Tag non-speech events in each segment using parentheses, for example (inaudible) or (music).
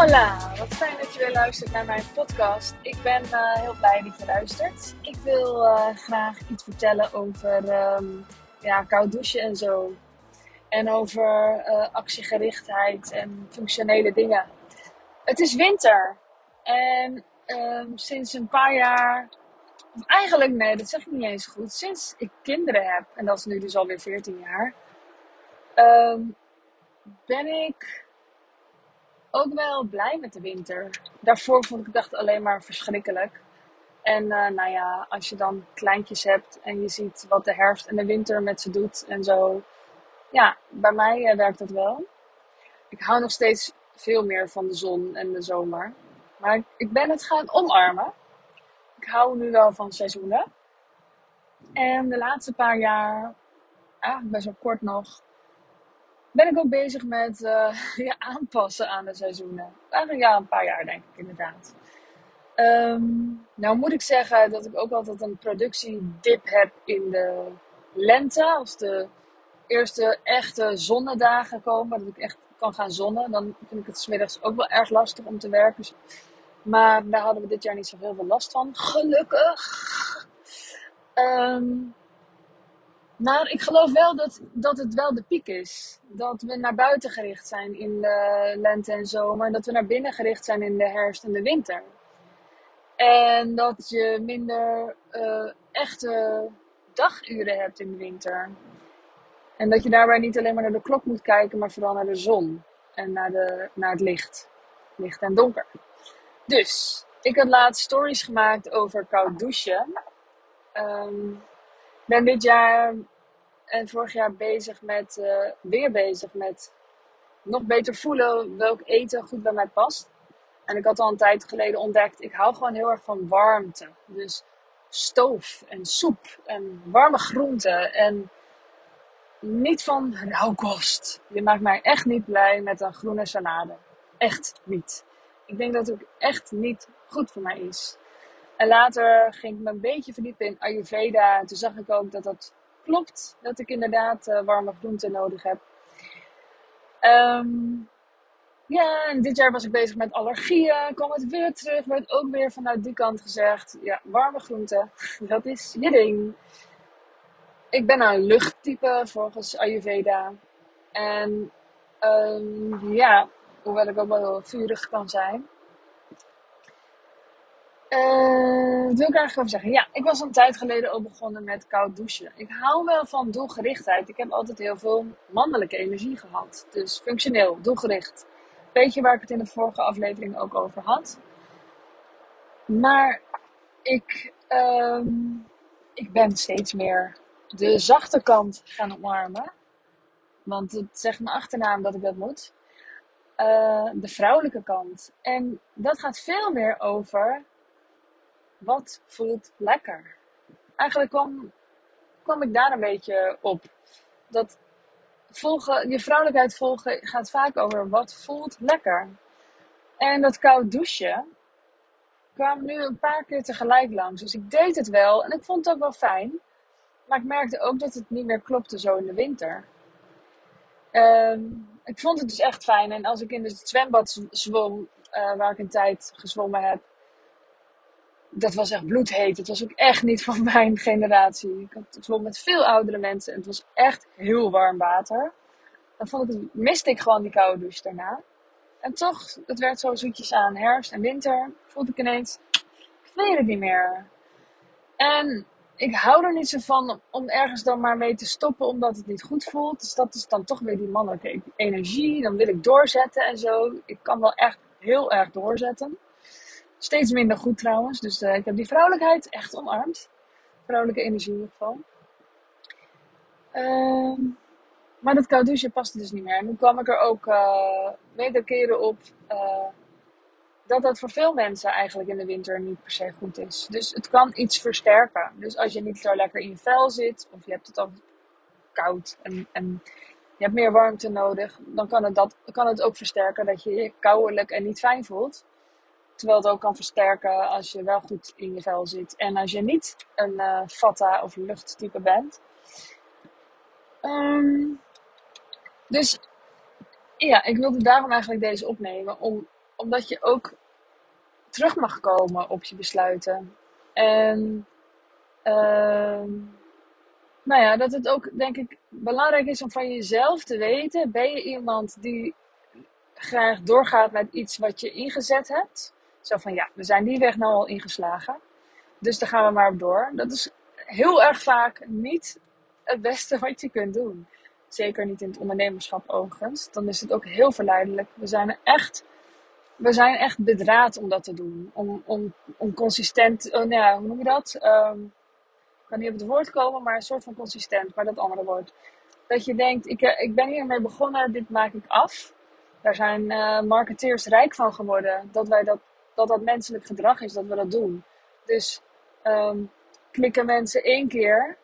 Hola, wat fijn dat je weer luistert naar mijn podcast. Ik ben uh, heel blij dat je luistert. Ik wil uh, graag iets vertellen over um, ja, koud douchen en zo. En over uh, actiegerichtheid en functionele dingen. Het is winter. En um, sinds een paar jaar, of eigenlijk nee, dat zeg ik niet eens goed. Sinds ik kinderen heb, en dat is nu dus alweer 14 jaar, um, ben ik ook wel blij met de winter. Daarvoor vond ik het alleen maar verschrikkelijk. En uh, nou ja, als je dan kleintjes hebt en je ziet wat de herfst en de winter met ze doet en zo. Ja, bij mij uh, werkt dat wel. Ik hou nog steeds veel meer van de zon en de zomer. Maar ik, ben het gaan omarmen. Ik hou nu wel van seizoenen. En de laatste paar jaar, best wel kort nog, ben ik ook bezig met (laughs) uh, aanpassen aan de seizoenen. Ja, een paar jaar denk ik inderdaad. Um, nou moet ik zeggen dat ik ook altijd een productiedip heb in de lente. Als de eerste echte zonnedagen komen, dat ik echt kan gaan zonnen, dan vind ik het smiddags ook wel erg lastig om te werken. Maar daar hadden we dit jaar niet zo heel veel last van. Gelukkig. Um, maar ik geloof wel dat, dat het wel de piek is. Dat we naar buiten gericht zijn in de lente en zomer. Dat we naar binnen gericht zijn in de herfst en de winter. En dat je minder uh, echte daguren hebt in de winter. En dat je daarbij niet alleen maar naar de klok moet kijken, maar vooral naar de zon. En naar, de, naar het licht. Licht en donker. Dus, ik had laatst stories gemaakt over koud douchen. Um, ben dit jaar en vorig jaar bezig met, uh, weer bezig met nog beter voelen welk eten goed bij mij past. En ik had al een tijd geleden ontdekt, ik hou gewoon heel erg van warmte. Dus stoof en soep en warme groenten en niet van rauwkost. Je maakt mij echt niet blij met een groene salade. Echt niet. Ik denk dat het ook echt niet goed voor mij is. En later ging ik me een beetje verdiepen in Ayurveda. En toen zag ik ook dat dat klopt. Dat ik inderdaad uh, warme groenten nodig heb. Um, ja, en dit jaar was ik bezig met allergieën. Kwam het weer terug. Werd ook weer vanuit die kant gezegd. Ja, warme groenten. (laughs) Dat is je ding. Ik ben een luchttype volgens Ayurveda. En um, ja, hoewel ik ook wel heel vurig kan zijn. Uh, wil ik eigenlijk zeggen? Ja, ik was een tijd geleden al begonnen met koud douchen. Ik hou wel van doelgerichtheid. Ik heb altijd heel veel mannelijke energie gehad. Dus functioneel, doelgericht. Weet je waar ik het in de vorige aflevering ook over had? Maar ik, um, ik ben steeds meer de zachte kant gaan omarmen. Want het zegt mijn achternaam dat ik dat moet. Uh, de vrouwelijke kant. En dat gaat veel meer over wat voelt lekker? Eigenlijk kwam, kwam ik daar een beetje op. Dat volgen, je vrouwelijkheid volgen gaat vaak over wat voelt lekker. En dat koud douchen kwam nu een paar keer tegelijk langs. Dus ik deed het wel en ik vond het ook wel fijn. Maar ik merkte ook dat het niet meer klopte zo in de winter. Um, ik vond het dus echt fijn. En als ik in het zwembad zwom, uh, waar ik een tijd gezwommen heb, dat was echt bloedheet. Het was ook echt niet van (laughs) mijn generatie. Ik had zwom met veel oudere mensen en het was echt heel warm water. Dan vond ik, miste ik gewoon die koude douche daarna. En toch, het werd zo zoetjes aan. Herfst en winter voelde ik ineens, ik weet het niet meer. En ik hou er niet zo van om ergens dan maar mee te stoppen omdat het niet goed voelt. Dus dat is dan toch weer die mannelijke energie. Dan wil ik doorzetten en zo. Ik kan wel echt heel erg doorzetten. Steeds minder goed trouwens. Dus uh, ik heb die vrouwelijkheid echt omarmd. Vrouwelijke energie in ieder geval. Uh, maar dat koud douchen paste dus niet meer. En toen kwam ik er ook uh, meerdere keren op uh, dat dat voor veel mensen eigenlijk in de winter niet per se goed is. Dus het kan iets versterken. Dus als je niet zo lekker in je vel zit, of je hebt het al koud en, en je hebt meer warmte nodig, dan kan het, dat, kan het ook versterken dat je je koudelijk en niet fijn voelt. Terwijl het ook kan versterken als je wel goed in je vel zit. En als je niet een uh, vata of luchttype bent. Um, dus ja, ik wilde daarom eigenlijk deze opnemen. Om omdat je ook terug mag komen op je besluiten. En ehm, nou ja, dat het ook denk ik belangrijk is om van jezelf te weten: ben je iemand die graag doorgaat met iets wat je ingezet hebt? Zo van ja, we zijn die weg nou al ingeslagen. Dus daar gaan we maar op door. Dat is heel erg vaak niet het beste wat je kunt doen. Zeker niet in het ondernemerschap overigens. Dan is het ook heel verleidelijk. We zijn echt, we zijn echt bedraad om dat te doen. Om, om, om consistent, oh, nou hoe noem je dat? Um, ik kan niet op het woord komen, maar een soort van consistent, maar dat andere woord. Dat je denkt, ik, eh, ik ben hiermee begonnen, dit maak ik af. Daar zijn uh, marketeers rijk van geworden. Dat, wij dat, dat dat menselijk gedrag is, dat we dat doen. Dus um, klikken mensen één keer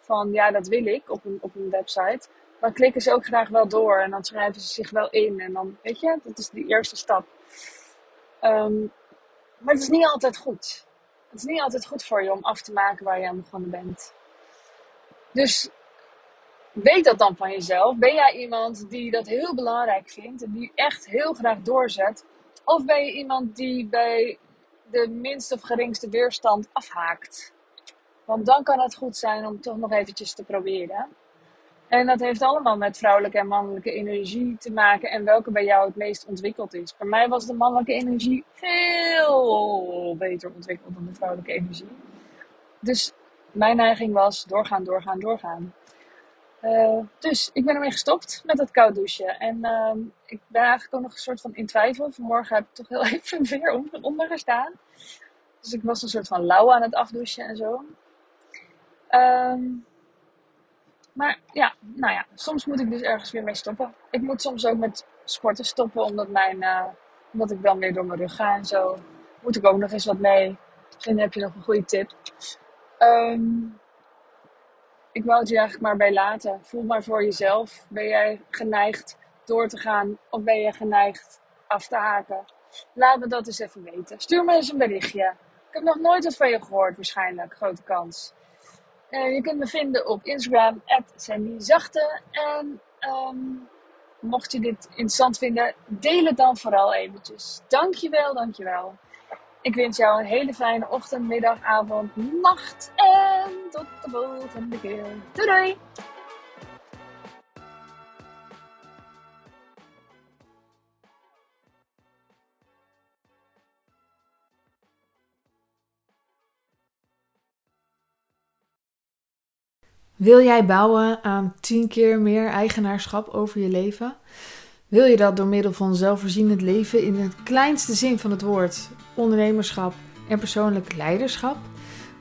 van ja, dat wil ik op een, op een website. Dan klikken ze ook graag wel door en dan schrijven ze zich wel in. En dan, weet je, dat is die eerste stap. Um, maar het is niet altijd goed. Het is niet altijd goed voor je om af te maken waar je aan begonnen bent. Dus weet dat dan van jezelf. Ben jij iemand die dat heel belangrijk vindt en die echt heel graag doorzet? Of ben je iemand die bij de minste of geringste weerstand afhaakt? Want dan kan het goed zijn om toch nog eventjes te proberen. En dat heeft allemaal met vrouwelijke en mannelijke energie te maken en welke bij jou het meest ontwikkeld is. Bij mij was de mannelijke energie veel beter ontwikkeld dan de vrouwelijke energie. Dus mijn neiging was doorgaan, doorgaan, doorgaan. Uh, dus ik ben ermee gestopt met het koud douchen. En uh, ik ben eigenlijk ook nog een soort van in twijfel. Vanmorgen heb ik toch heel (laughs) even weer onder gestaan. Dus ik was een soort van lauw aan het afdouchen en zo. Um, maar ja, nou ja, soms moet ik dus ergens weer mee stoppen. Ik moet soms ook met sporten stoppen, omdat, mijn, uh, omdat ik dan weer door mijn rug ga en zo. Moet ik ook nog eens wat mee. Misschien heb je nog een goede tip. Um, ik wou het hier eigenlijk maar bij laten. Voel maar voor jezelf. Ben jij geneigd door te gaan of ben je geneigd af te haken? Laat me dat eens even weten. Stuur me eens een berichtje. Ik heb nog nooit wat van je gehoord, waarschijnlijk. Grote kans. Uh, je kunt me vinden op Instagram, Zachte. En um, mocht je dit interessant vinden, deel het dan vooral eventjes. Dankjewel, dankjewel. Ik wens jou een hele fijne ochtend, middag, avond, nacht. Tot de volgende keer. Doei! Wil jij bouwen aan 10 keer meer eigenaarschap over je leven? Wil je dat door middel van zelfvoorzienend leven in het kleinste zin van het woord, ondernemerschap en persoonlijk leiderschap?